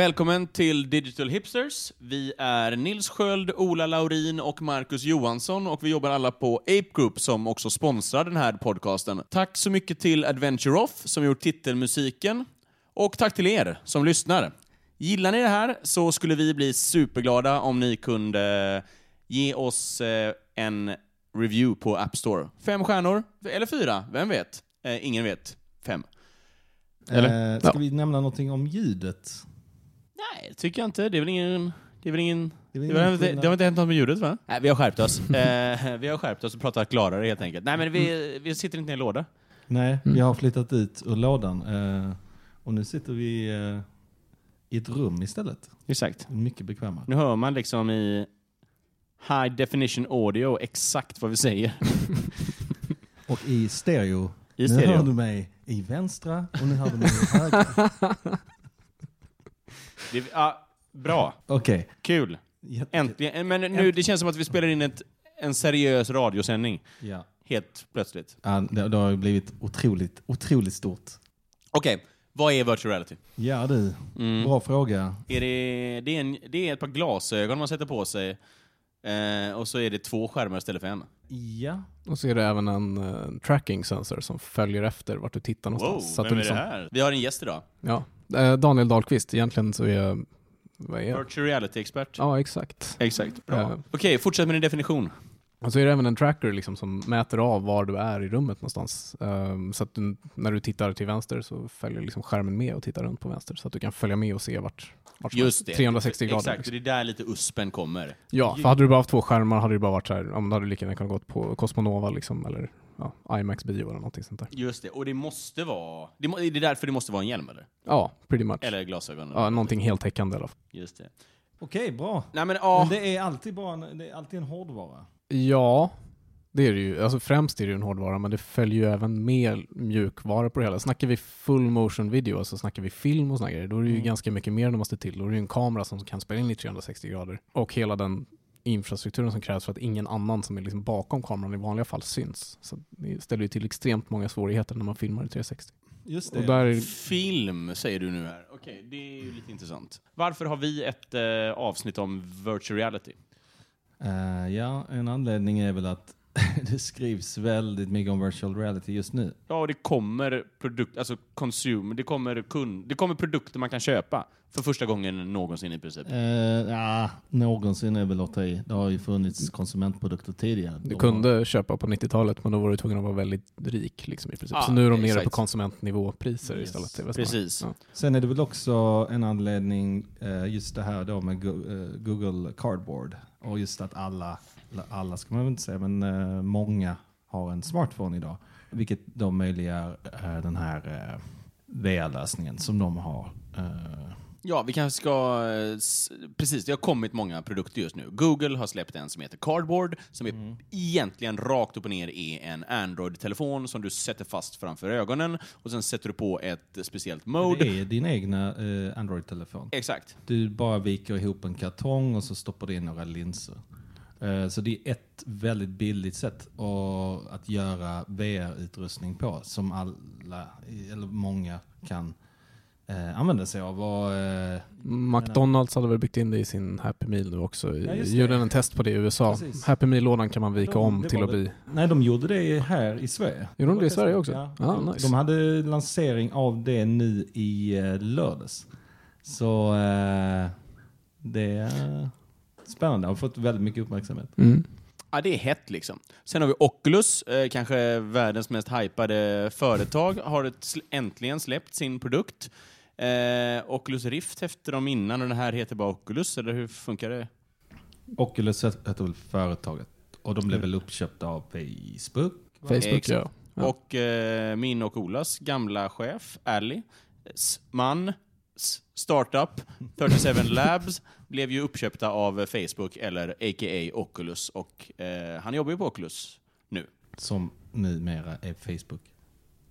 Välkommen till Digital Hipsters. Vi är Nils Sköld, Ola Laurin och Marcus Johansson och vi jobbar alla på Ape Group som också sponsrar den här podcasten. Tack så mycket till Adventure Off som gjort titelmusiken och tack till er som lyssnar. Gillar ni det här så skulle vi bli superglada om ni kunde ge oss eh, en review på App Store. Fem stjärnor, eller fyra, vem vet? Eh, ingen vet. Fem. Eller? Eh, ska Ja. vi nämna någonting om ljudet? Nej, det tycker jag inte. Det är väl ingen... Det är väl ingen... Det är Det, väl var, ingen inte- skillnad. det har inte hänt något med ljudet va? Nej, vi har skärpt oss. eh, vi har skärpt oss och pratat klarare helt enkelt. Nej men vi, vi sitter inte i en låda. Nej, Mm. vi har flyttat ut ur lådan. Eh, och nu sitter vi eh, i ett rum istället. Exakt. Mycket bekvämare. Nu hör man liksom i high definition audio exakt vad vi säger. Och i stereo. I Nu stereo. hör du mig i vänstra och nu hör du mig i högra. Det, ja, bra. Okej. Kul. Jättekul. Äntligen. Men nu, det känns som att vi spelar in ett, en seriös radiosändning. Ja. Helt plötsligt. Ja, det, det har ju blivit otroligt, otroligt stort. Okej, vad är virtual reality? Ja du, Mm. bra fråga. Är det, det, är en, det är ett par glasögon man sätter på sig eh, och så är det två skärmar istället för en. Ja, Och så är det även en eh, tracking sensor som följer efter vart du tittar Wow, någonstans. så att vem du är liksom, det här? Vi har en gäst idag. Ja, eh, Daniel Dahlqvist. Egentligen så är jag... Vad är jag? Virtual reality-expert. Ja, exakt. Exakt, bra. Eh, Okej, fortsätt med din definition. Och så är det även en tracker liksom som mäter av var du är i rummet någonstans. Ehm, så att du, när du tittar till vänster så följer liksom skärmen med och tittar runt på vänster. Så att du kan följa med och se vart, vart Just det. 360 grader. Exakt, liksom. det är där lite uspen kommer. Ja, för hade du bara haft två skärmar hade det bara varit så här, om du hade lika gärna kunnat gått på Cosmonova liksom, eller ja, IMAX bio eller någonting sånt där. Just det, och det måste vara... Det må- är det därför det måste vara en hjälm eller? Ja, pretty much. Eller glasögon? Ja, någonting heltäckande i alla fall. Just det. okej bra. Nej men ja, Men det är alltid bara en, det är alltid en hårdvara. Ja, det är det ju. Alltså främst är det ju en hårdvara, men det följer ju även med mjukvara på det hela. Snackar vi full motion video, alltså snackar vi film och såna grejer, då är det ju Mm. ganska mycket mer det måste till. Då är det ju en kamera som kan spela in i 360 grader. Och hela den infrastrukturen som krävs för att ingen annan som är liksom bakom kameran i vanliga fall syns. Så det ställer ju till extremt många svårigheter när man filmar i 360. Just Och där är, film säger du nu här. Okej, det är ju lite intressant. Varför har vi ett eh, avsnitt om virtual reality? Eh, ja, en anledning är väl att det skrivs väldigt mycket om virtual reality just nu. Ja, och det kommer produkt, alltså consumer, det kommer, kund, det kommer produkter man kan köpa för första gången någonsin i princip. Uh, ja, någonsin är väl att ta i. Det har ju funnits konsumentprodukter tidigare. du De kunde köpa på 90-talet, men då var du tvungen att vara väldigt rik. Liksom, i princip. Ja, så nu är de nere exakt. på konsumentnivåpriser Yes, istället. Precis. Ja. Sen är det väl också en anledning, eh, just det här då med Go- Google Cardboard. Och just att alla, eller alla ska man väl inte säga, men eh, många har en smartphone idag. Vilket då möjliggör eh, den här eh, VR-lösningen som de har. Eh, Ja, vi kanske ska... eh, Precis, det har kommit många produkter just nu. Google har släppt en som heter Cardboard, som är egentligen rakt upp och ner är en Android-telefon som du sätter fast framför ögonen och sen sätter du på ett speciellt mode. det är din egna eh, Android-telefon. Exakt. Du bara viker ihop en kartong och så stoppar du in några linser. Eh, Så det är ett väldigt billigt sätt att göra VR-utrustning på som alla, eller många kan eh, använda sig av. Och, eh, McDonalds hade väl byggt in det i sin Happy Meal nu också. Ja. Gjorde en test på det i USA. Precis. Happy Meal-lådan kan man vika De- om till att bli... nej, de gjorde det här i Sverige. Gjorde de det i Sverige också? Ja. Ah, nice. De hade lansering av det nu i eh, lördags. Så eh, det är spännande. Har fått väldigt mycket uppmärksamhet. Mm. Ja, det är hett liksom. Sen har vi Oculus, eh, kanske världens mest hypade företag, har ett, äntligen släppt sin produkt. Eh, Oculus Rift hette de innan och den här heter bara Oculus, eller hur funkar det? Oculus heter väl företaget. Och de blev väl uppköpta av Facebook? Facebook, Exakt. ja. ja. Och eh, min och Olas gamla chef, Ali, s- man, startup, 37 Labs, blev ju uppköpta av Facebook, eller a.k.a. Oculus. Och eh, han jobbar ju på Oculus nu. Som numera är Facebook.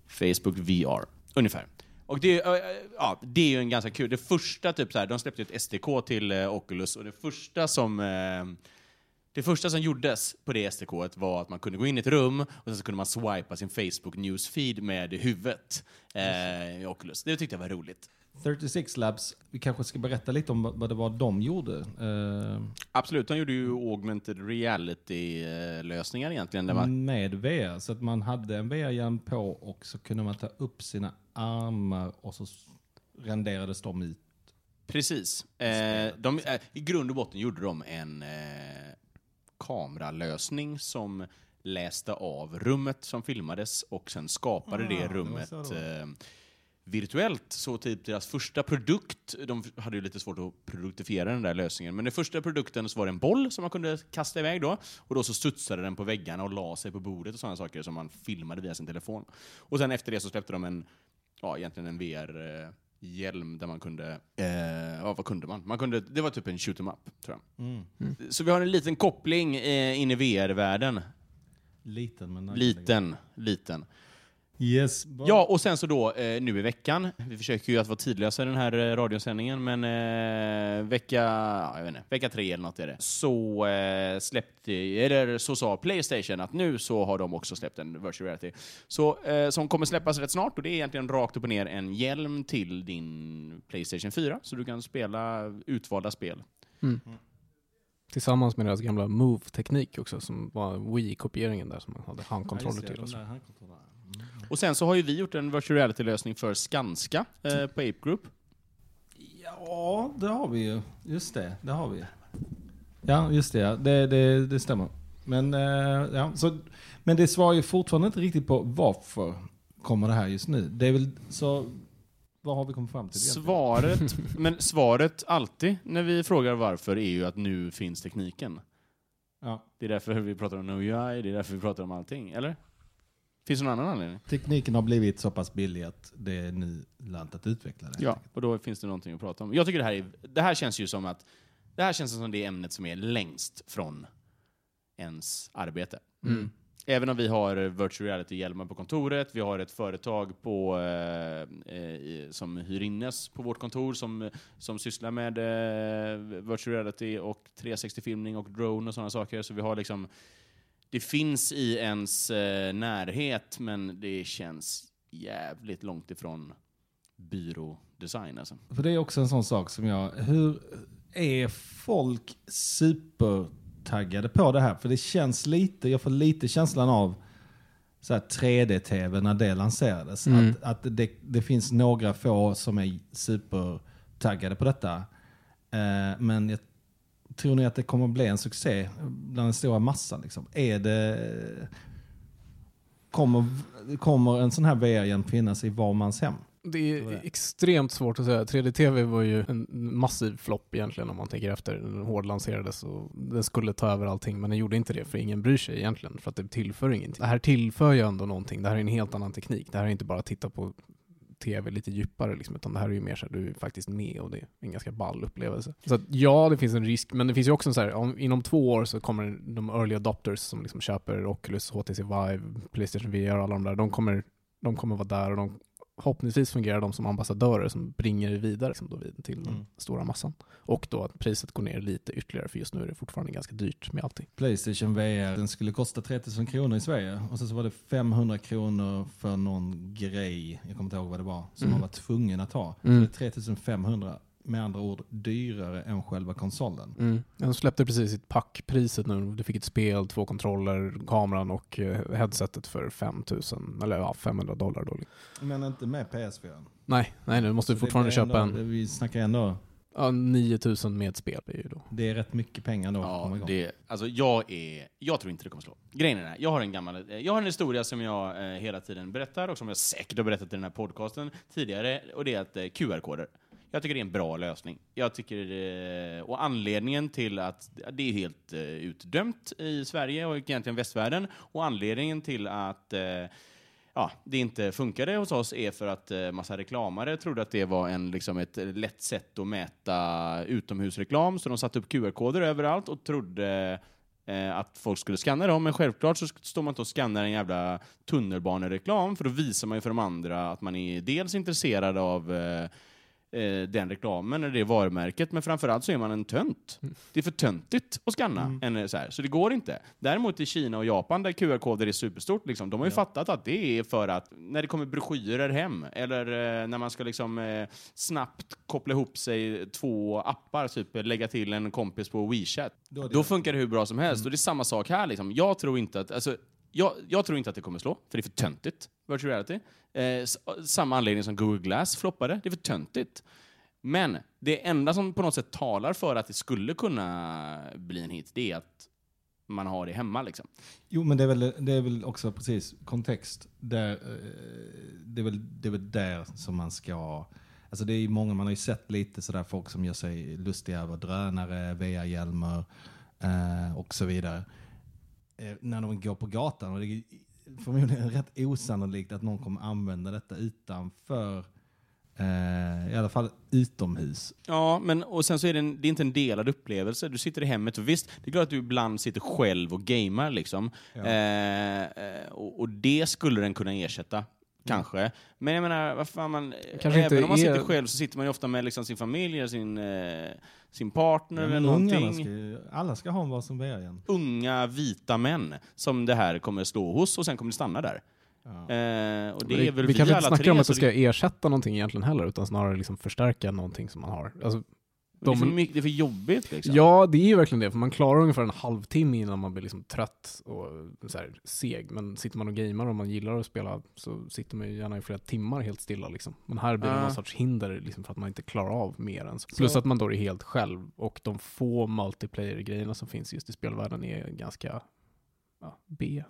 Facebook VR, ungefär. Och det, är, eh, ja, det är ju en ganska kul... Det första, typ så här, de släppte ett SDK till eh, Oculus och det första som... Eh, det första som gjordes på det SDK var att man kunde gå in i ett rum och sen så kunde man swipa sin Facebook newsfeed med huvudet eh, i Oculus. Det tyckte jag var roligt. 36 Labs, vi kanske ska berätta lite om vad det var de gjorde. Eh, Absolut, de gjorde ju augmented reality-lösningar egentligen. Där man, med VR, så att man hade en VR-hjälm på och så kunde man ta upp sina armar och så renderades de ut. Precis. Eh, de, eh, I grund och botten gjorde de en kameralösning som läste av rummet som filmades och sen skapade Ah, det rummet det virtuellt. Så typ deras första produkt, de hade ju lite svårt att produktifiera den där lösningen, men den första produkten så var det en boll som man kunde kasta iväg då, och då så studsade den på väggarna och la sig på bordet och sådana saker som man filmade via sin telefon. Och sen efter det så släppte de en, ja egentligen en VR hjälm där man kunde, eh, ja vad kunde man? man kunde, det var typ en shoot 'em up, tror jag. Mm. Så vi har en liten koppling eh, in i VR-världen. Liten men Liten, liten. Yes. Ja, och sen så då eh, nu i veckan, vi försöker ju att vara tidlösa i den här eh, radiosändningen, men eh, vecka, ja, jag vet inte, vecka tre eller något är det, så eh, släppte, eller så sa Playstation att nu så har de också släppt en virtual reality. Så, eh, som kommer släppas rätt snart, och det är egentligen rakt upp och ner en hjälm till din Playstation 4, så du kan spela utvalda spel. Tillsammans med deras gamla Move-teknik också, som var Wii-kopieringen där som man hade handkontroller till. Och så. Och sen så har ju vi gjort en virtual reality-lösning för Skanska eh, på Ape Group. Ja, det har vi ju. Just det, det har vi. Ja, just det. Ja. Det, det, det stämmer. Men, eh, ja, så, men det svarar ju fortfarande inte riktigt på varför kommer det här just nu. Det är väl så... Vad har vi kommit fram till? egentligen? Svaret, men svaret alltid när vi frågar varför är ju att nu finns tekniken. Ja. Det är därför vi pratar om No UI, det är därför vi pratar om allting, eller? Finns det någon annan anledning? Tekniken har blivit så pass billig att det är nu lönt att utveckla det. Ja, och då finns det någonting att prata om. Jag tycker det här, är, det här känns ju som att det här känns som det ämnet som är längst från ens arbete. Mm. Även om vi har virtual reality-hjälmar på kontoret, vi har ett företag på, eh, eh, som hyr innes på vårt kontor som, som sysslar med eh, virtual reality och 360-filmning och drone och sådana saker. Så vi har liksom, det finns i ens eh, närhet, men det känns jävligt långt ifrån byrådesign alltså. För det är också en sån sak som jag... Hur är folk supertaggade på det här? För det känns lite, jag får lite känslan av så här 3D-tv när det lanserades. Mm. Att, att det, det finns några få som är supertaggade på detta. Eh, men jag tror ni att det kommer bli en succé bland den stora massan? Liksom? Är det... Kommer, kommer en sån här VR-hjälm finnas i var mans hem? Det är extremt svårt att säga. 3D-TV var ju en massiv flopp egentligen om man tänker efter. Den hårdlanserades och den skulle ta över allting men den gjorde inte det för ingen bryr sig egentligen för att det tillför ingenting. Det här tillför ju ändå någonting. Det här är en helt annan teknik. Det här är inte bara att titta på TV lite djupare liksom, utan det här är ju mer så här, du är faktiskt med och det är en ganska ball upplevelse. Så att, ja, det finns en risk, men det finns ju också en så här, om, inom två år så kommer de early adopters som liksom köper Oculus, HTC Vive, Playstation VR och alla de där, de kommer, de kommer vara där och de förhoppningsvis fungerar de som ambassadörer som bringar det vidare liksom då till den Mm. stora massan. Och då att priset går ner lite ytterligare, för just nu är det fortfarande ganska dyrt med allting. Playstation VR, den skulle kosta 3000 kronor i Sverige. Och sen så var det 500 kronor för någon grej, jag kommer inte ihåg vad det var, som Mm. man var tvungen att ha. Mm. Så det är 3500, med andra ord dyrare än själva konsolen. Mm. De släppte precis sitt packpriset nu. Du fick ett spel, två kontroller, kameran och eh, headsetet för 5000, eller ja, 500 dollar då. Men inte med PS4. Nej, nej, nu måste du Så fortfarande ändå- köpa en Vi snackar ändå, ja, 9000 med ett spel. Det är ju då. det är rätt mycket pengar då Ja, det, alltså jag, är, jag tror inte det kommer slå. Grejen är här, jag har en gammal, eh, jag har en historia som jag eh, hela tiden berättar och som jag säkert har berättat i den här podcasten tidigare, och det är att eh, QR-koder. Jag tycker det är en bra lösning. Jag tycker, eh, och anledningen till att det är helt eh, utdömt i Sverige och egentligen västvärlden, och anledningen till att eh, ja, det inte funkade hos oss är för att massa reklamare trodde att det var en, liksom ett lätt sätt att mäta utomhusreklam, så de satte upp QR-koder överallt och trodde att folk skulle scanna dem, men självklart så står man inte och scannar en jävla tunnelbanereklam, för då visar man ju för de andra att man är dels intresserad av eh, eh, den reklamen eller det varumärket, men framförallt så är man en tönt. Det är för töntigt att scanna. En, eh, så, här, så det går inte. Däremot i Kina och Japan, där QR-koder är superstort, liksom, de har ju fattat att det är för att när det kommer broschyrer hem, eller eh, när man ska liksom, eh, snabbt koppla ihop sig två appar, typ lägga till en kompis på WeChat, Då då funkar det hur bra som helst. Och det är samma sak här. Liksom. Jag tror inte att... Alltså, jag, jag tror inte att det kommer slå, för det är för töntigt. Virtual reality. Eh, samma anledning som Google Glass floppade. Det är för töntigt. Men det enda som på något sätt talar för att det skulle kunna bli en hit, det är att man har det hemma. Liksom. Jo, men det är väl, det är väl också precis kontext. Där, eh, det, är väl, det är väl där som man ska... Alltså det är många, man har ju sett lite sådär folk som gör sig lustiga över drönare, VR-hjälmar eh, och så vidare. Eh, när de går på gatan. Och det är förmodligen rätt osannolikt att någon kommer använda detta utanför, eh, i alla fall utomhus. Ja, men och sen så är det, en, det är inte en delad upplevelse. Du sitter i hemmet och visst, det är klart att du ibland sitter själv och gamar liksom. Ja. Eh, eh, och, och det skulle den kunna ersätta. Kanske. Men jag menar, vad fan man... Kanske även om man är- sitter själv så sitter man ju ofta med liksom sin familj eller sin, eh, sin partner Ja, eller någonting. ska, ju- alla ska ha en varsin VR igen. Unga vita män som det här kommer slå hos och sen kommer det stanna där. Ja. Eh, och det vi, är väl vi vi, kanske inte alla snackar tre. om att det ska ersätta någonting egentligen heller, utan snarare liksom förstärka någonting som man har. Alltså, det, är för de- mycket, det är för jobbigt liksom. Ja, det är ju verkligen det, för man klarar ungefär en halvtimme innan man blir liksom trött och så här, seg. Men sitter man och gamer och man gillar att spela så sitter man ju gärna i flera timmar helt stilla. Liksom. Men här blir det Ja. någon sorts hinder liksom, för att man inte klarar av mer än så. Plus att man då är helt själv och de få multiplayer-grejerna som finns just i spelvärlden är ganska ja, B.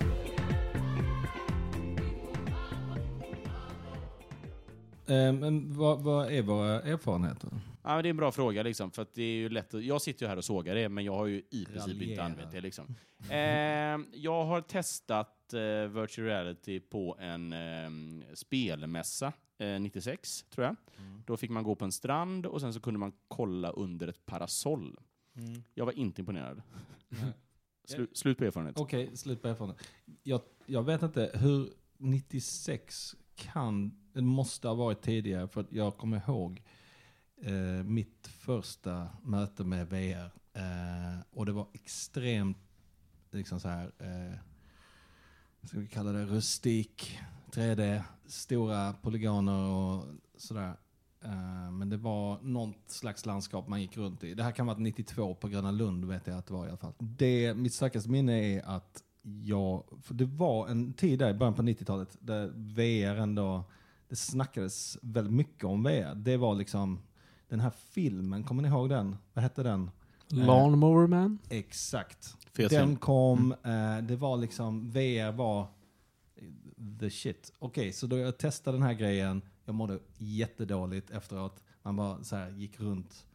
Eh, men vad, vad är våra erfarenheter? Ja, men det är en bra fråga, liksom, för det är ju lätt att, Jag sitter ju här och sågar det, men jag har ju i princip inte Raljera. använt det. Liksom. Eh, jag har testat eh, virtual reality på en eh, spelmässa eh, 96, tror jag. Då fick man gå på en strand och sen så kunde man kolla under ett parasoll. Jag var inte imponerad. Slu, slut på erfarenhet. Okej, slut på erfarenhet. Jag, jag vet inte hur 96 kan, det måste ha varit tidigare för att jag kommer ihåg eh, mitt första möte med VR. Eh, och det var extremt, liksom så här, eh, ska vi kalla det rustik, 3D, stora polygoner och sådär. Eh, men det var något slags landskap man gick runt i. Det här kan vara 92 på Gröna Lund vet jag att det var i alla fall. Det, mitt starkaste minne är att jag, för det var en tid där i början på 90-talet där VR ändå, det snackades väldigt mycket om VR. Det var liksom den här filmen, kommer ni ihåg den? Vad hette den? Lawnmower Man? Exakt. Fet Den film. kom, eh, det var liksom, VR var the shit. Okej, så då jag testade den här grejen, jag mådde jättedåligt efteråt. Man bara så här gick runt.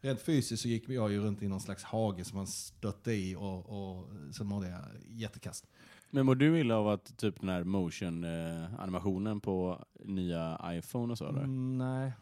Rent fysiskt så gick jag ju runt i någon slags hage som man stötte i och, och så mådde jag jättekast. Men mår du illa av att typ den här motion-animationen på nya iPhone och så? Eller? Mm, nej.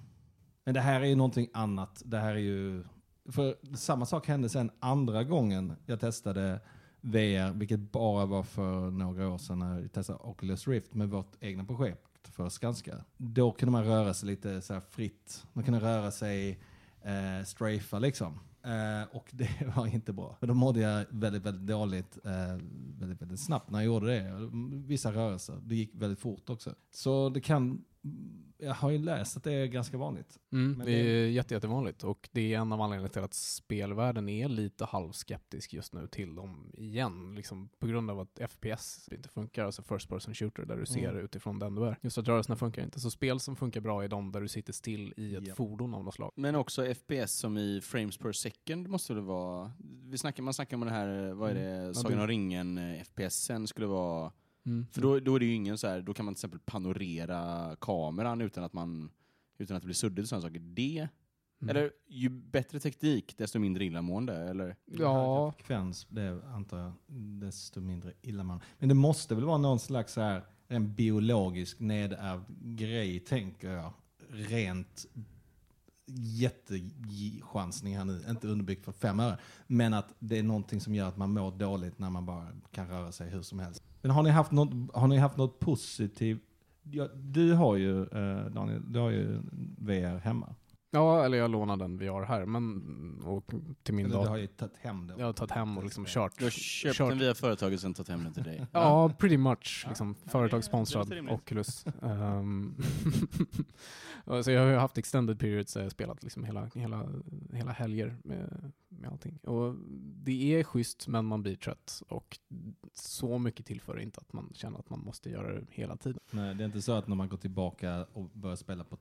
Men det här är ju någonting annat. Det här är ju... För samma sak hände sen andra gången jag testade VR, vilket bara var för några år sedan när jag testade Oculus Rift med vårt egna projekt för Skanska. Då kunde man röra sig lite så här fritt. Man kunde röra sig, eh, strafa liksom. Eh, och det var inte bra. För då mådde jag väldigt, väldigt dåligt eh, väldigt, väldigt snabbt när jag gjorde det. Vissa rörelser. Det gick väldigt fort också. Så det kan... Jag har ju läst att det är ganska vanligt. Mm, Men det är det- jätte, jättevanligt och det är en av anledningarna till att spelvärlden är lite halvskeptisk just nu till dem igen. Liksom på grund av att FPS inte funkar, alltså first person shooter där du ser Mm. utifrån den du är. Just att rörelserna funkar inte. Så spel som funkar bra är de där du sitter still i ett Ja. fordon av något slag. Men också FPS som i frames per second måste det vara. Vi snackar, man snackar om den här, vad är det, Sagan det- om ringen eh, FPSen skulle vara. Mm. För då, då är det ju ingen så här, då kan man till exempel panorera kameran utan att man utan att det blir suddigt och sådana saker. Det, Mm. eller ju bättre teknik desto mindre illamående, eller? Ja. Frekvens, det antar jag, desto mindre illa man. Men det måste väl vara någon slags så här, en biologisk nedärvd grej, tänker jag. Rent jättechansning här nu, inte underbyggt för fem öre. Men att det är någonting som gör att man mår dåligt när man bara kan röra sig hur som helst. Men har ni haft något, har ni haft något positivt? Ja, du har ju, eh, Daniel, du har ju VR hemma. Ja, eller jag lånade den VR här, men och till min Eller du har ju tagit hem det. Jag har tagit hem och liksom kört. Du har köpt kört den via företaget sen tagit hem den till dig. Ja, pretty much. Liksom, är- företagssponsrad. Oculus. Um, så jag har ju haft extended periods där jag har spelat liksom hela, hela, hela helger med, med allting. Och det är schysst, men man blir trött. Och så mycket tillför inte att man känner att man måste göra det hela tiden. Nej, det är inte så att när man går tillbaka och börjar spela på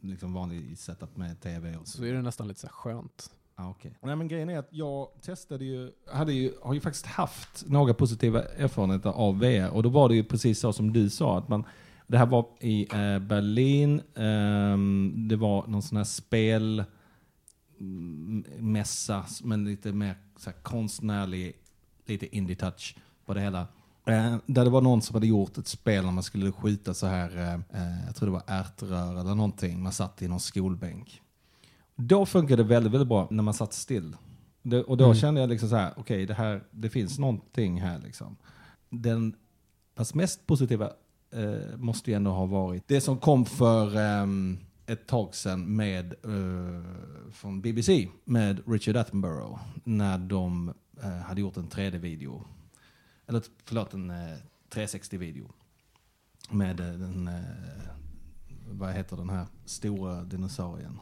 liksom vanlig setup med tv och Så är det nästan lite så här skönt. Ah, okay. Nej, men grejen är att jag testade ju, hade ju, har ju faktiskt haft några positiva erfarenheter av VR. Och då var det ju precis så som du sa. Att man, det här var i eh, Berlin. ehm, det var någon sån här spel mässa, men lite mer så här, konstnärlig, lite indie-touch på det hela. Eh, där det var någon som hade gjort ett spel när man skulle skjuta så här, eh, eh, jag tror det var ärtrör eller någonting. Man satt i någon skolbänk. Då funkade det väldigt, väldigt bra när man satt still. Det, och då Mm. kände jag liksom så här, okej, det här, det finns någonting här liksom. Den fast mest positiva eh, måste ju ändå ha varit det som kom för ehm, ett tag sedan med, eh, från BBC med Richard Attenborough. När de eh, hade gjort en 3D-video. Eller förlåt, en eh, 360-video. Med den, vad heter den här stora dinosaurien?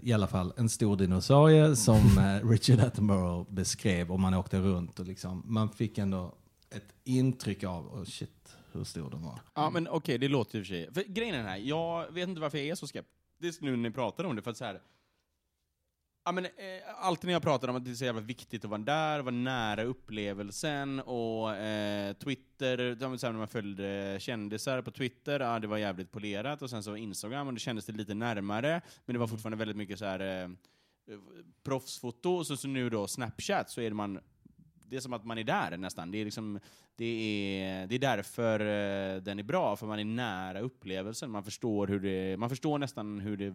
I alla fall en stor dinosaurie som Richard Attenborough beskrev och man åkte runt och liksom, man fick ändå ett intryck av, oh shit, hur stor den var. Ja, men okej, det låter i och för sig. För grejen är den här, jag vet inte varför jag är så skeptisk nu när ni pratar om det, för att så här. Ja, men, eh, alltid när jag pratar om att det är så jävla viktigt att vara där, vara nära upplevelsen och eh, Twitter, så här, när man följde kändisar på Twitter, ja, det var jävligt polerat och sen så Instagram och det kändes det lite närmare, men det var fortfarande väldigt mycket så här eh, proffsfoto och så, så nu då Snapchat så är man det är som att man är där nästan. Det är, liksom, det är, det är därför eh, den är bra, för man är nära upplevelsen. Man förstår, hur det, man förstår nästan hur det...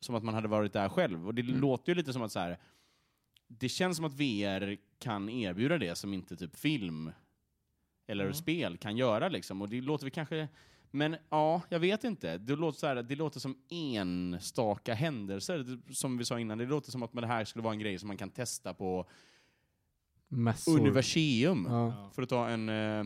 Som att man hade varit där själv. Och det låter ju lite som att så här, det känns som att VR kan erbjuda det som inte typ film eller spel kan göra. Liksom. Och det låter väl kanske... Men ja, jag vet inte. Det låter, så här, det låter som enstaka händelser, som vi sa innan. Det låter som att det här skulle vara en grej som man kan testa på Mässor. Universeum. Ja. För att ta en eh,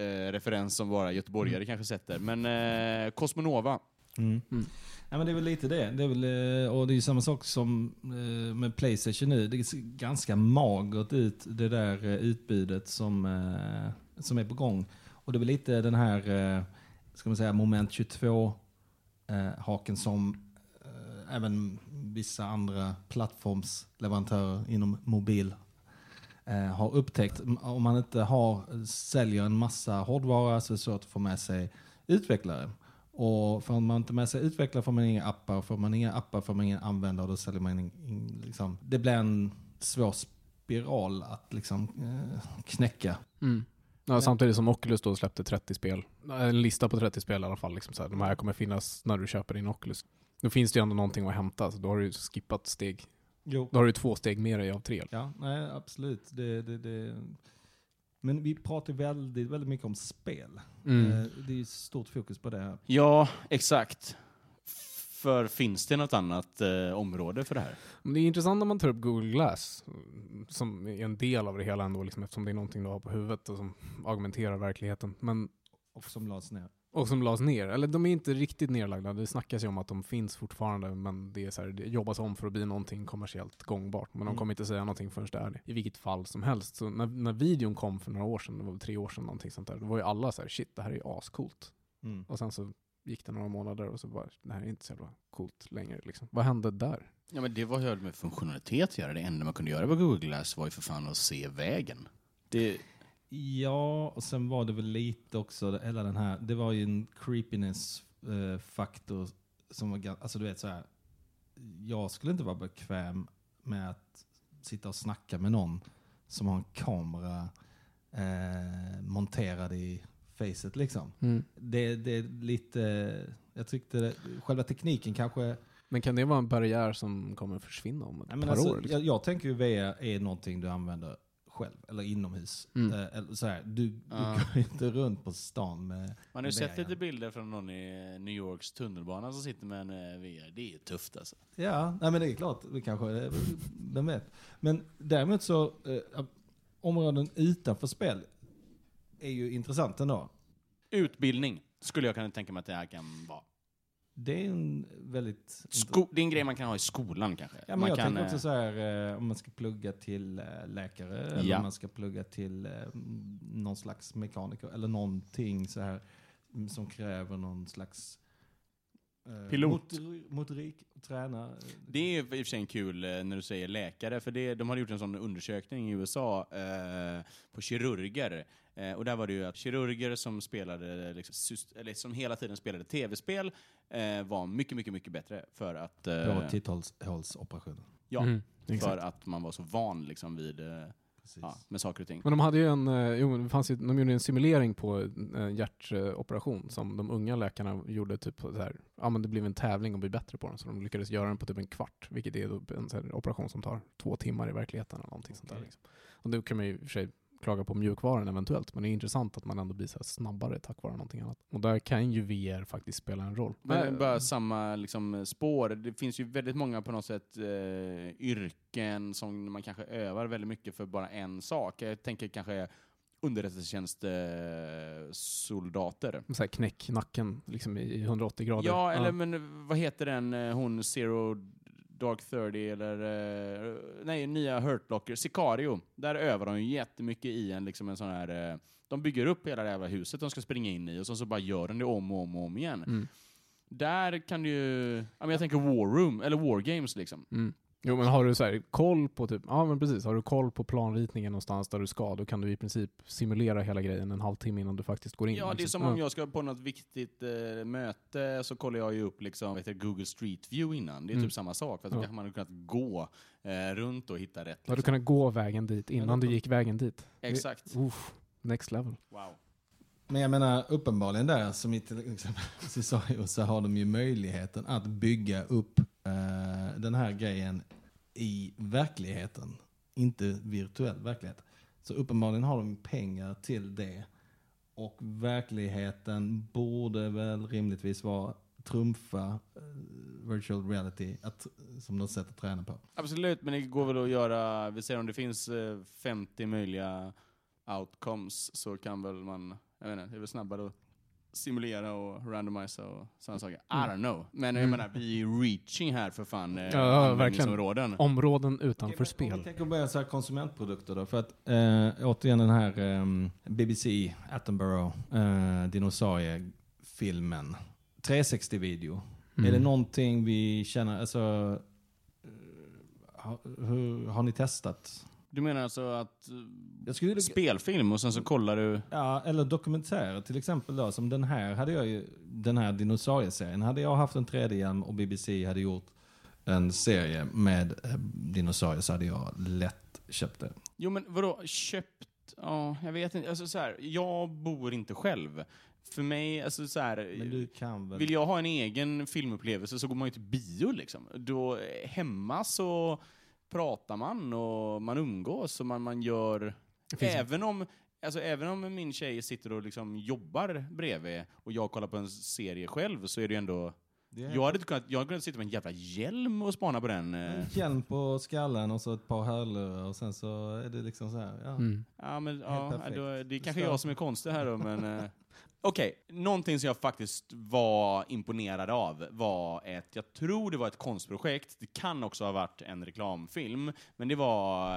eh, referens som bara göteborgare kanske sätter. Men eh, Cosmonova. Mm. Mm. Ja, men det är väl lite det. det är väl, eh, och det är ju samma sak som eh, med Playstation nu. Det ser ganska magert ut det där utbudet som, som är på gång. Och det är väl lite den här, ska man säga, moment 22 eh, haken som även vissa andra plattformsleverantörer inom mobil har upptäckt. Om man inte har, säljer en massa hårdvara så är det svårt att få med sig utvecklare. Och får man inte med sig utvecklare får man inga appar, får man inga appar får man inga användare och då säljer man in, in, liksom, Det blir en svår spiral att liksom eh, knäcka. Mm. Ja, samtidigt som Oculus då släppte 30 spel, en lista på 30 spel i alla fall, liksom så här, de här kommer finnas när du köper din Oculus. Då finns det ju ändå någonting att hämta, så då har du skippat steg. Jo. Då har du två steg mer i av tre. Ja, nej absolut. Det, det, det. Men vi pratar väldigt, väldigt mycket om spel. Mm. Eh, Det är ju stort fokus på det här. Ja, exakt. För finns det något annat eh, område för det här? Men det är intressant när man tar upp Google Glass, som är en del av det hela ändå, liksom, eftersom det är någonting du har på huvudet och som augmenterar verkligheten. Men Och som lades ner. Och som lades ner. Eller de är inte riktigt nerlagda. Det snackas ju om att de finns fortfarande men det, är så här, det jobbas om för att bli någonting kommersiellt gångbart. Men de Mm. kommer inte säga någonting förrän det är det. I vilket fall som helst. Så när, när videon kom för några år sedan, det var väl tre år sedan någonting sånt där. Då var ju alla så här, shit det här är ju ascoolt. Mm. Och sen så gick det några månader och så bara, det här är inte så jävla coolt längre liksom. Vad hände där? Ja, men det var ju med funktionalitet att göra. Det enda man kunde göra på Google Glass var ju för fan att se vägen. Det, Ja, och sen var det väl lite också, hela den här, det var ju en creepiness-faktor som var alltså du vet så här, jag skulle inte vara bekväm med att sitta och snacka med någon som har en kamera eh, monterad i facet liksom. Det, det är lite, jag tyckte det, själva tekniken kanske Men kan det vara en barriär som kommer försvinna om ett Nej, par alltså, år? Liksom? jag, jag tänker ju VR är någonting du använder själv, eller inomhus. Mm. Eh, eller så här, du, du går inte runt på stan med... Man har ju sett lite bilder från någon i New Yorks tunnelbana som sitter med en eh, VR. Det är tufft alltså. Ja, nej, men det är klart, det kanske, vem vet. Men däremot så, eh, områden utanför spel är ju intressant ändå. Utbildning skulle jag kunna tänka mig att det här kan vara. Det är en väldigt... Sko det är en grej man kan ha i skolan kanske. Ja, men man jag kan, tänker eh, också så här, eh, om man ska plugga till eh, läkare eller Ja. om man ska plugga till eh, någon slags mekaniker eller någonting så här mm, som kräver någon slags eh, Pilot. motor- motorik, träna. eh, Det är i och för sig kul eh, när du säger läkare, för det, de har gjort en sån undersökning i USA eh, på kirurger. Eh, och där var det ju att kirurger som spelade, liksom, syst- eller som hela tiden spelade tv-spel eh, var mycket, mycket, mycket bättre för att... Eh, På titthålsoperationer. ja, Mm, för exakt. att man var så van liksom vid, eh. Ja, med saker och ting. Men de hade ju en, eh, jo, det fanns ju, de gjorde en simulering på en hjärtoperation som de unga läkarna gjorde typ så här, ja men det blev en tävling och bli bättre på den så de lyckades göra den på typ en kvart, vilket är då en så här operation som tar två timmar i verkligheten eller någonting sånt där. Okej. Liksom. Och då kan man ju i och för sig klaga på mjukvaran eventuellt, men det är intressant att man ändå blir så här snabbare tack vare någonting annat. Och där kan ju VR faktiskt spela en roll. Men Eh, bara samma liksom, spår. Det finns ju väldigt många på något sätt eh, yrken som man kanske övar väldigt mycket för bara en sak. Jag tänker kanske underrättelsetjänstsoldater. knäck nacken liksom i i 180 grader. Ja, eller men vad heter den, eh, hon Zero Dark 30 eller eh, nej, nya Hurt Locker, Sicario. Där övar de ju jättemycket i en, liksom en sån här... eh, De bygger upp hela det jävla huset de ska springa in i och så, så bara gör de det om och om och om igen. Mm. Där kan du ju... Jag tänker War Room, eller War Games liksom. Mm. Jo men har du så här, koll på typ, ja men precis, har du koll på planritningen någonstans där du ska, då kan du i princip simulera hela grejen en halvtimme innan du faktiskt går in. Ja, det är liksom. som om jag ska på något viktigt eh, möte så kollar jag ju upp liksom, heter det, Google Street View innan. Det är Mm. typ samma sak, fast då Ja. kanske man kunnat gå eh, runt och hitta rätt. Har du Liksom. kunnat gå vägen dit innan du gick vägen dit? Exakt. Uff, next level. Wow. Men jag menar uppenbarligen där, som i till exempel så har de ju möjligheten att bygga upp eh, den här grejen i verkligheten. Inte virtuell verklighet. Så uppenbarligen har de pengar till det. Och verkligheten borde väl rimligtvis vara trumfa eh, virtual reality att, som något sätt att träna på. Absolut, men det går väl att göra, vi säger om det finns eh, 50 möjliga outcomes så kan väl man, jag vet inte, det är väl snabbare att simulera och randomisa och sådana saker. I Mm. don't know. Men jag Mm. menar, vi är reaching här för fan eh, Ja, användningsområden. Områden utanför Om spel. vi tänker börja så här konsumentprodukter då. För att eh, återigen den här eh, BBC Attenborough eh, dinosauriefilmen. 360-video. Mm. Är det någonting vi känner, alltså, eh, har, hur, har ni testat? Du menar alltså att eh, skulle, spelfilm och sen så kollar du... ja, eller dokumentärer till exempel då, som den här hade jag ju, den här dinosaurieserien. Hade jag haft en 3D-hjälm och BBC hade gjort en serie med eh, dinosaurier så hade jag lätt köpt det. Jo men vadå, köpt? Ja, jag vet inte. Alltså så här, jag bor inte själv. För mig, alltså så här, Men du kan väl... Vill jag ha en egen filmupplevelse så går man ju till bio liksom. Då, eh, hemma så pratar man och man umgås och man, man gör... Även om, alltså, även om min tjej sitter och liksom jobbar bredvid och jag kollar på en serie själv så är det ju ändå... Det är- Jag hade inte kunnat, jag hade kunnat sitta med en jävla hjälm och spana på den. eh. En hjälm på skallen och så ett par hörlurar och sen så är det liksom så här. Ja. Mm. Ja, men ja, då, det är kanske Förstår. jag som är konstig här då, men... Okej, Okej, någonting som jag faktiskt var imponerad av var ett, jag tror det var ett konstprojekt, det kan också ha varit en reklamfilm, men det var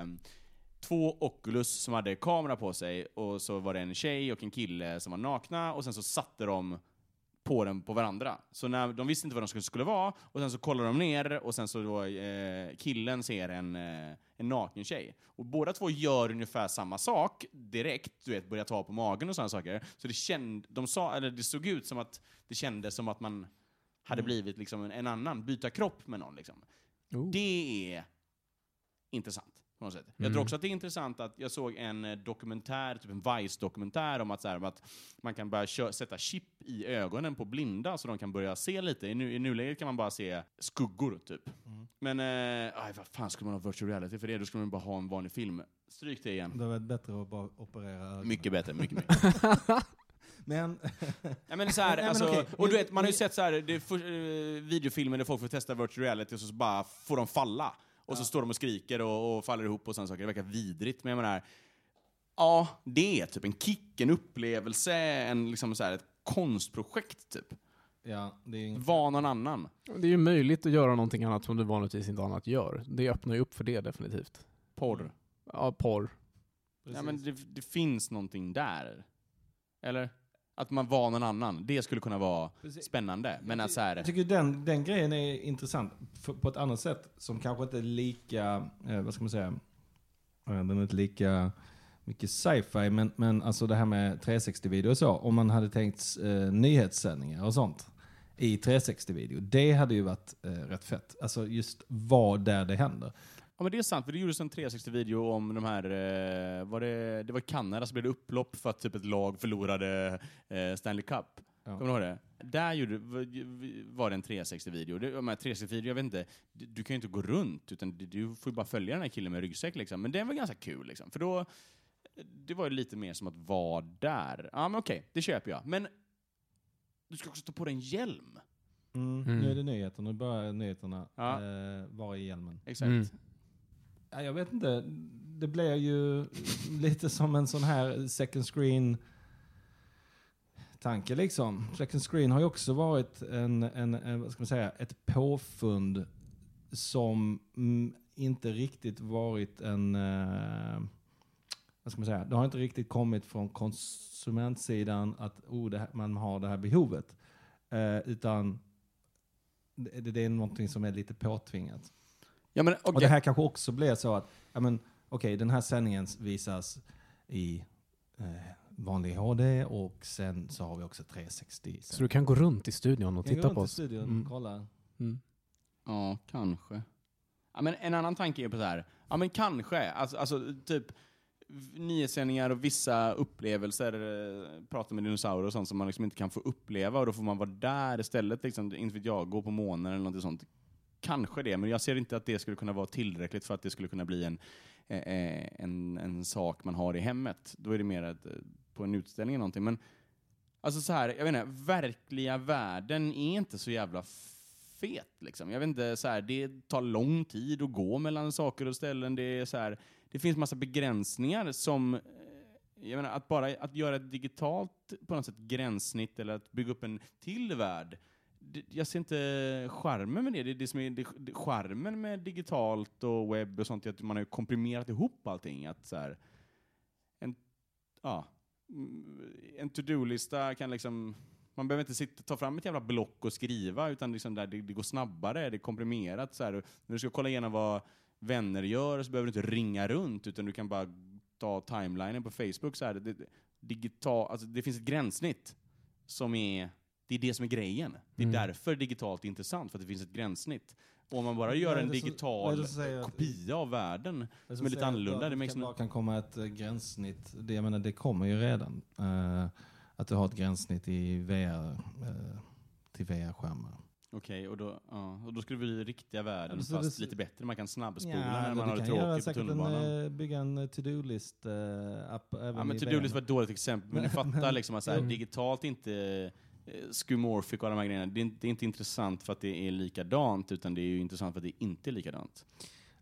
eh, två Oculus som hade kamera på sig och så var det en tjej och en kille som var nakna och sen så satte de på den på varandra. Så när, de visste inte vad de skulle, skulle vara och sen så kollar de ner och sen så då, eh, killen ser en, eh, en naken tjej. Och båda två gör ungefär samma sak direkt, du vet, börjar ta på magen och sådana saker. Så det, känd, de sa, eller det såg ut som att det kändes som att man hade blivit liksom en, en annan, byta kropp med någon. Liksom. Oh. Det är intressant. På något sätt. Jag tror också att det är intressant att jag såg en eh, dokumentär, typ en Vice-dokumentär om att, så här, om att man kan börja sätta chip i ögonen på blinda så de kan börja se lite. I, nu, i nuläget kan man bara se skuggor, typ. Men, eh, aj, vad fan skulle man ha virtual reality för det? Då skulle man bara ha en vanlig film. Stryk det igen. Det var bättre att bara operera ögonen. Mycket bättre, mycket, mycket. Men, Ja, men så här, Nej, men alltså, okej. och du Men- vet, man har ju men- sett så här, det är för, eh, videofilmer där folk får testa virtual reality och så bara får de falla. Och så står de och skriker och, och faller ihop och sådana saker. Det verkar vidrigt, men jag menar, ja, det är typ en kick, en upplevelse, en, liksom så här, ett konstprojekt typ. ja, det är inget... Var någon annan. Det är ju möjligt att göra någonting annat som du vanligtvis inte annat gör. Det öppnar ju upp för det definitivt. Porr. Ja, porr. Ja, men det, det finns någonting där. Eller? Att man var någon annan. Det skulle kunna vara Precis. spännande. Men att så här, Jag tycker den, den grejen är intressant på ett annat sätt som kanske inte är lika, eh, vad ska man säga, eh, den är inte lika mycket sci-fi, men, men alltså det här med 360-video och så, om man hade tänkt eh, nyhetssändningar och sånt i 360-video, det hade ju varit eh, rätt fett. Alltså just vad där det händer. Ja men det är sant, för det gjordes en 360-video om de här, eh, var det, det var i Kanada så blev det upplopp för att typ ett lag förlorade eh, Stanley Cup. Ja. Kommer du ihåg det? Där gjorde, var det en 360-video. Det, de här 360-video, jag vet inte, du, du kan ju inte gå runt utan du, du får ju bara följa den här killen med ryggsäck liksom. Men den var ganska kul liksom, för då, det var ju lite mer som att vara där. Ja men okej, det köper jag. Men du ska också ta på dig en hjälm. Mm. Mm. Nu är det nyheterna, nu börjar nyheterna Ja. eh, vara i hjälmen. Exakt. Mm. Ja, jag vet inte, det blir ju lite som en sån här second screen tanke liksom. Second screen har ju också varit en, en, en vad ska man säga, ett påfund som mm, inte riktigt varit en, eh, vad ska man säga, det har inte riktigt kommit från konsumentsidan att oh, det här, man har det här behovet. Eh, utan det, det är någonting som är lite påtvingat. Ja, men, Och okej. det här kanske också blir så att, ja men okej, den här sändningen visas i eh, vanlig HD och sen så har vi också 360. Så du kan gå runt i studion och Kan titta gå på runt i oss. studion, Mm. kolla. Mm. Ja, kanske. Ja, men en annan tanke är på så här. Ja, men kanske. Alltså, alltså typ nyhetssändningar och vissa upplevelser, eh, prata med dinosaurier och sånt som man liksom inte kan få uppleva och då får man vara där istället. Liksom, inte vet jag, gå på månen eller något sånt. Kanske det, men jag ser inte att det skulle kunna vara tillräckligt för att det skulle kunna bli en, eh, eh en, en sak man har i hemmet. Då är det mer att, eh, på en utställning eller någonting. Men alltså så här, jag vet inte, verkliga världen är inte så jävla fet. Liksom. Jag vet inte, så här, det tar lång tid att gå mellan saker och ställen. Det, är så här, det finns massa begränsningar som... Eh, jag menar, att bara att göra ett digitalt på något sätt gränssnitt eller att bygga upp en till värld. Jag ser inte charmen med det. Det, är det som är det, det, charmen med digitalt och webb och sånt är att man har komprimerat ihop allting. Att så här, en, ja, mm, en to-do-lista kan liksom man behöver inte sitta, ta fram ett jävla block och skriva, utan liksom där det, det går snabbare, det är komprimerat. Så här. När du ska kolla igenom vad vänner gör så behöver du inte ringa runt, utan du kan bara ta timelinen på Facebook. Så här. Det, det, digital, alltså det finns ett gränssnitt som är det är det som är grejen. Det är Mm. därför digitalt är intressant, för att det finns ett gränssnitt. Och om man bara gör en digital kopia av världen, som är lite annorlunda, Det det kan, bara kan komma ett eh, gränssnitt. Det, jag menar, det kommer ju redan. eh, att du har ett gränssnitt i VR, eh, till VR-skärmar. Okej, och, då, ja, och då skulle det bli riktiga världen, Ja, så fast det- lite bättre. Man kan snabbspola Ja, när man har det tråkigt på en, tunnelbanan. eh, bygga en eh, to-do-list eh, app även Ja, men to-do-list var ett dåligt exempel, men du fattar liksom att så här, Jo. digitalt inte eh, och alla de här grejerna, det är, inte, det är inte intressant för att det är likadant, utan det är ju intressant för att det inte är likadant.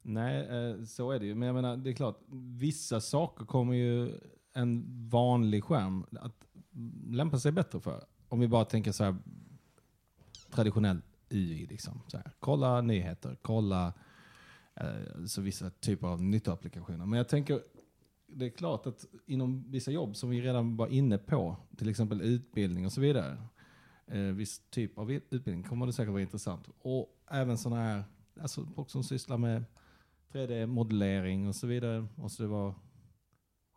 Nej, eh, så är det ju. Men jag menar, det är klart, vissa saker kommer ju en vanlig skärm att lämpa sig bättre för. Om vi bara tänker så här traditionell UI, liksom. Så här, kolla nyheter, kolla eh, så vissa typer av nyttoapplikationer. Men jag tänker, det är klart att inom vissa jobb som vi redan var inne på, till exempel utbildning och så vidare, eh, viss typ av utbildning kommer det säkert vara intressant. Och även sådana här, alltså folk som sysslar med 3D-modellering och så vidare, måste det vara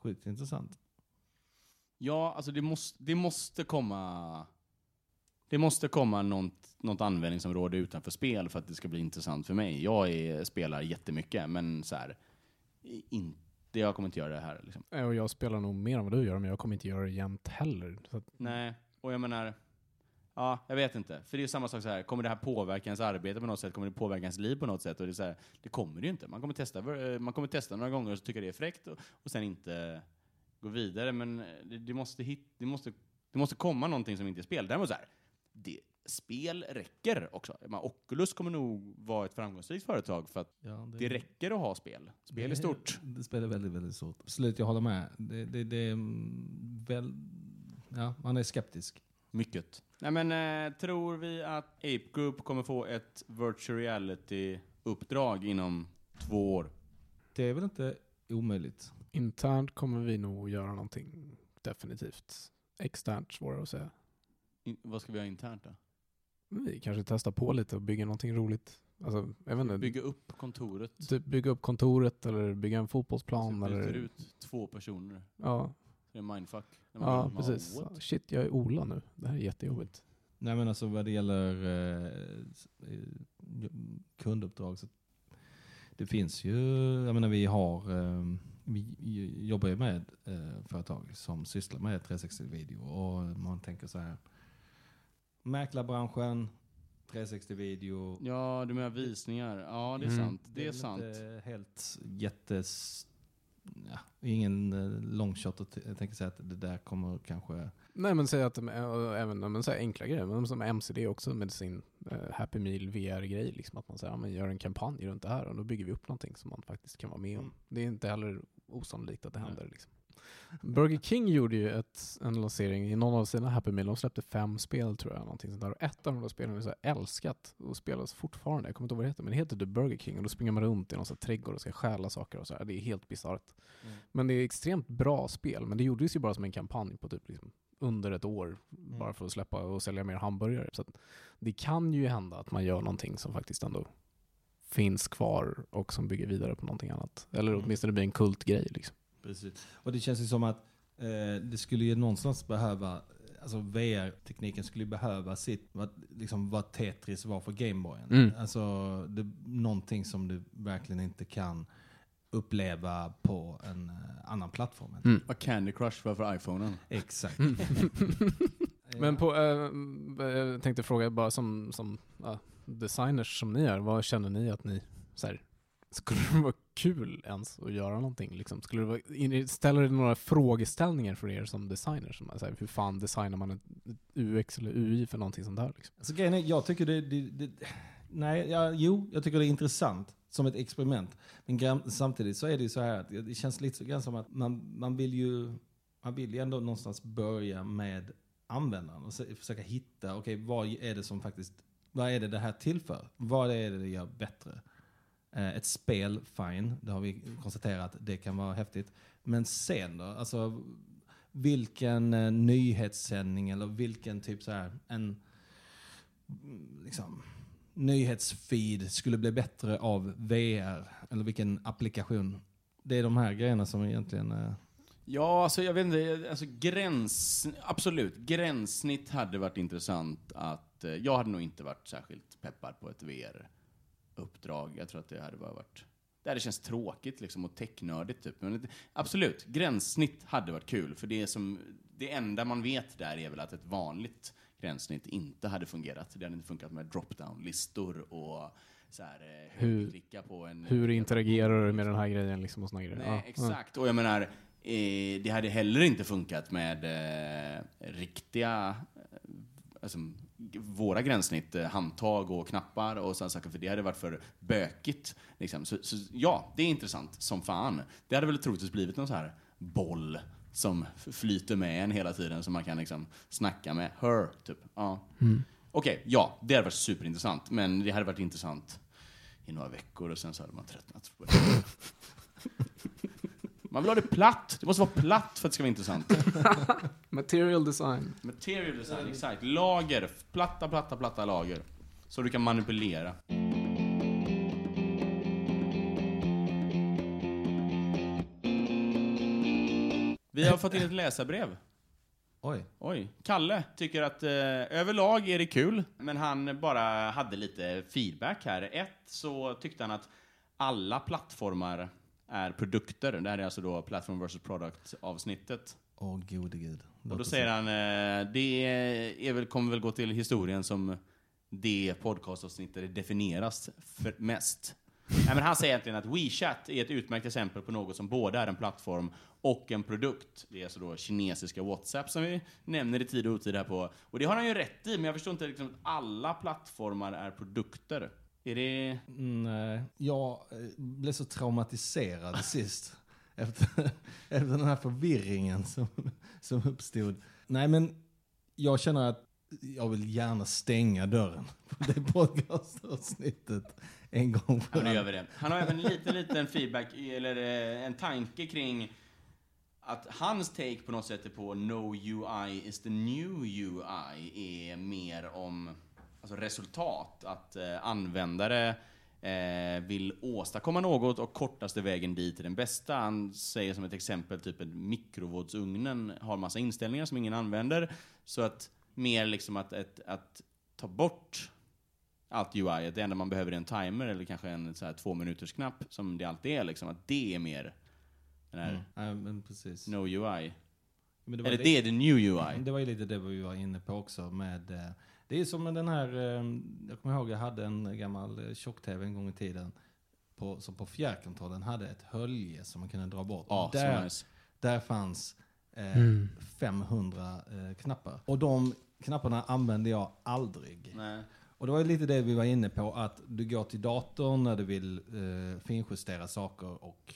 sjukt intressant. Ja, alltså det måste, det måste komma det måste komma något, något användningsområde utanför spel för att det ska bli intressant för mig. Jag är, spelar jättemycket, men så här, inte inte, jag kommer inte göra det här. Liksom. Och jag spelar nog mer än vad du gör, men jag kommer inte göra det jämt heller. Att, Nej, och jag menar, ja, jag vet inte. För det är ju samma sak så här, kommer det här påverka ens arbete på något sätt? Kommer det påverka ens liv på något sätt? Och det, är så här, det kommer det ju inte. Man kommer testa, eh, man kommer testa några gånger och så tycker det är fräckt och, och sen inte gå vidare. Men det, det, måste hit, det, måste, det måste komma någonting som inte är spel. Däremot så här, det, spel räcker också. Menar, Oculus kommer nog vara ett framgångsrikt företag för att Ja, det räcker att ha spel. Spel är stort. Det spel är väldigt, väldigt stort. Absolut, jag håller med. Det, det, det är väl... Ja, man är skeptisk. Mycket. Nej, men, eh, tror vi att Ape Group kommer få ett virtual reality-uppdrag inom två år? Det är väl inte omöjligt. internt kommer vi nog göra någonting definitivt. Externt svårare att säga. In, vad ska vi ha internt då? Vi kanske testar på lite och bygger någonting roligt. Alltså, jag vet inte. Bygga upp kontoret. Typ bygga upp kontoret eller bygga en fotbollsplan. byter Eller, ut två personer. ja, Det är mindfuck. Ja, bara, precis. what? Shit, jag är Ola nu. Det här är jättejobbigt. Nej men alltså vad det gäller eh, eh, kunduppdrag så det finns ju, jag menar vi har, eh, vi vi jobbar ju med eh, företag som sysslar med 360-video och man tänker så här, mäklarbranschen, 360-video. Ja, du menar visningar. Ja, det är Mm. sant. Det är väl sant. Inte helt jättes, ja, ingen eh, long shot att jag tänker säga att det där kommer kanske Nej men säg att, äh, även men, så här enkla grejer, men som MCD också med sin äh, Happy Meal VR-grej, liksom att man säger, ja, men gör en kampanj runt det här och då bygger vi upp någonting som man faktiskt kan vara med om. Mm. Det är inte heller osannolikt att det händer. Liksom. Burger King gjorde ju ett, en lansering i någon av sina Happy Meal, de släppte fem spel tror jag, någonting sånt där. Och ett av de där spelen är så älskat och spelas fortfarande, jag kommer inte ihåg vad det heter, men det heter The Burger King och då springer man runt i någon trädgård och ska stjäla saker och så här. Det är helt bisarrt. Mm. Men det är extremt bra spel, men det gjordes ju bara som en kampanj på typ liksom under ett år Mm. bara för att släppa och sälja mer hamburgare. Så det kan ju hända att man gör någonting som faktiskt ändå finns kvar och som bygger vidare på någonting annat. Eller Mm. åtminstone blir en kultgrej. Liksom. Precis. Och det känns ju som att eh, det skulle ju någonstans behöva, alltså VR-tekniken skulle ju behöva sitt, vad, liksom vad Tetris var för Gameboyen. Mm. Alltså det, någonting som du verkligen inte kan uppleva på en eh, annan plattform. Mm. Vad Candy Crush var för iPhonen. Exakt. Men på, eh, jag tänkte fråga bara som, som ja, designers som ni är, vad känner ni att ni, så här, skulle det vara kul ens att göra någonting? Liksom? Skulle det vara, ställer det några frågeställningar för er som designers? Som, här, hur fan designar man ett UX eller UI för någonting sånt där? Liksom? Alltså grejen är, jag tycker det, det, det nej, ja, jo, jag tycker det är intressant som ett experiment. Men samtidigt så är det ju så här att det känns lite så grann som att man, man vill ju, man vill ju ändå någonstans börja med användaren och försöka hitta, okej vad är det som faktiskt, vad är det det här tillför? Vad är det det gör bättre? Eh, ett spel, fine, det har vi konstaterat, det kan vara häftigt. Men sen då, alltså vilken eh, nyhetssändning eller vilken typ så här, en liksom, nyhetsfeed skulle bli bättre av VR? Eller vilken applikation? Det är de här grejerna som egentligen... eh, Ja, alltså jag vet inte, alltså gräns... Absolut, gränssnitt hade varit intressant att... eh, Jag hade nog inte varit särskilt peppad på ett VR. VR-uppdrag. Jag tror att det hade bara varit... Det hade känts tråkigt liksom och technördigt typ. Men absolut, gränssnitt hade varit kul. För det, som, det enda man vet där är väl att ett vanligt gränssnitt inte hade fungerat. Det hade inte funkat med drop-down-listor och så här, eh, Hur- på en... Hur interagerar du med den här grejen? Liksom, och såna grejer? Nej, Ja, exakt. Och jag menar, eh, det hade heller inte funkat med eh, riktiga, eh, alltså, våra gränssnitt, eh, handtag och knappar och sådana saker, för det hade varit för bökigt. Liksom. Så, så ja, det är intressant som fan. Det hade väl troligtvis blivit någon så här boll som flyter med en hela tiden som man kan liksom snacka med. Her, typ. Ja. Okej, ja, det hade varit superintressant, men det hade varit intressant i några veckor och sen så hade man tröttnat på det. Man vill ha det platt. Det måste vara platt för att det ska vara intressant. Material design. Material design, exakt. Lager. Platta, platta, platta lager. Så du kan manipulera. Vi har fått in ett läsarbrev. oj. Oj. Kalle tycker att eh, överlag är det kul, men han bara hade lite feedback här. Ett, så tyckte han att alla plattformar är produkter. Det här är alltså då Platform vs Product-avsnittet. Åh gode gud. Och då säger han, eh, det är väl, kommer väl gå till historien som det podcastavsnittet det definieras för mest. Nej, men han säger egentligen att WeChat är ett utmärkt exempel på något som både är en plattform och en produkt. Det är alltså då kinesiska WhatsApp som vi nämner i tid och otid här på. Och det har han ju rätt i, men jag förstår inte liksom att alla plattformar är produkter. Är det... Nej, jag eh, blev så traumatiserad sist. Efter, efter den här förvirringen som, som uppstod. Nej men, jag känner att jag vill gärna stänga dörren på det podcastavsnittet en gång Ja, för nu gör alla. vi det. Han har även en liten, liten feedback, eller eh, en tanke kring att hans take på något sätt är på No UI is the new UI är mer om alltså resultat. Att eh, användare eh, vill åstadkomma något och kortaste vägen dit är den bästa. Han säger som ett exempel typ en mikrovågsugnen har massa inställningar som ingen använder. Så att mer liksom att, att, att ta bort allt UI. Det enda man behöver är en timer eller kanske en så här två minuters knapp som det alltid är. Liksom, att det är mer den här precis. no UI. Det Eller li- det är the new UI. Det var ju lite det vi var inne på också med eh, Det är som med den här eh, Jag kommer ihåg jag hade en gammal eh, tjock-tv en gång i tiden på, Som på fjärrkontrollen hade ett hölje som man kunde dra bort. Ja, där, nice. där fanns eh, Mm. 500 eh, knappar. Och de knapparna använde jag aldrig. Nej. Och det var ju lite det vi var inne på, att du går till datorn när du vill eh, finjustera saker och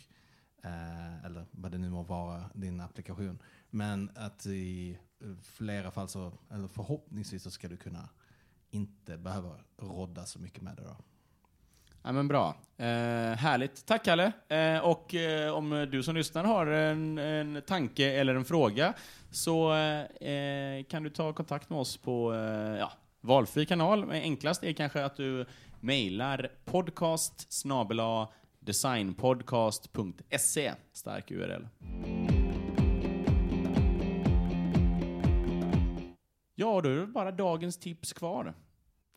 eh, eller vad det nu må vara, din applikation. Men att i flera fall så, eller förhoppningsvis så ska du kunna inte behöva rodda så mycket med det då. Ja, men bra. Eh, härligt. Tack Kalle. Eh, och eh, om du som lyssnar har en, en tanke eller en fråga så eh, eh kan du ta kontakt med oss på eh, ja, valfri kanal. Men enklast är kanske att du mejlar podcast designpodcast.se. Stark URL. Ja, då är det bara dagens tips kvar.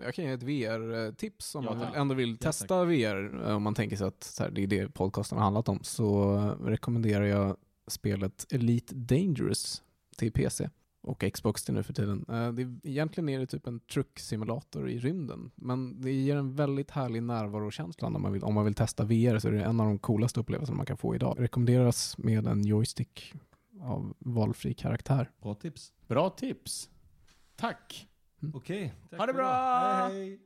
Jag kan ge ett VR-tips om Ja, man ändå vill testa VR. eh, Om man tänker sig att här, det är det podcasten har handlat om. Så rekommenderar jag spelet Elite Dangerous till PC och Xbox till nu för tiden. Eh, Det är, egentligen är det typ en trucksimulator i rymden. Men det ger en väldigt härlig närvarokänsla när man vill, om man vill testa VR. Så är det en av de coolaste upplevelserna man kan få idag. Rekommenderas med en joystick av valfri karaktär. Bra tips. Bra tips. Tack. Okej. tack Ha det bra! Hej, hej.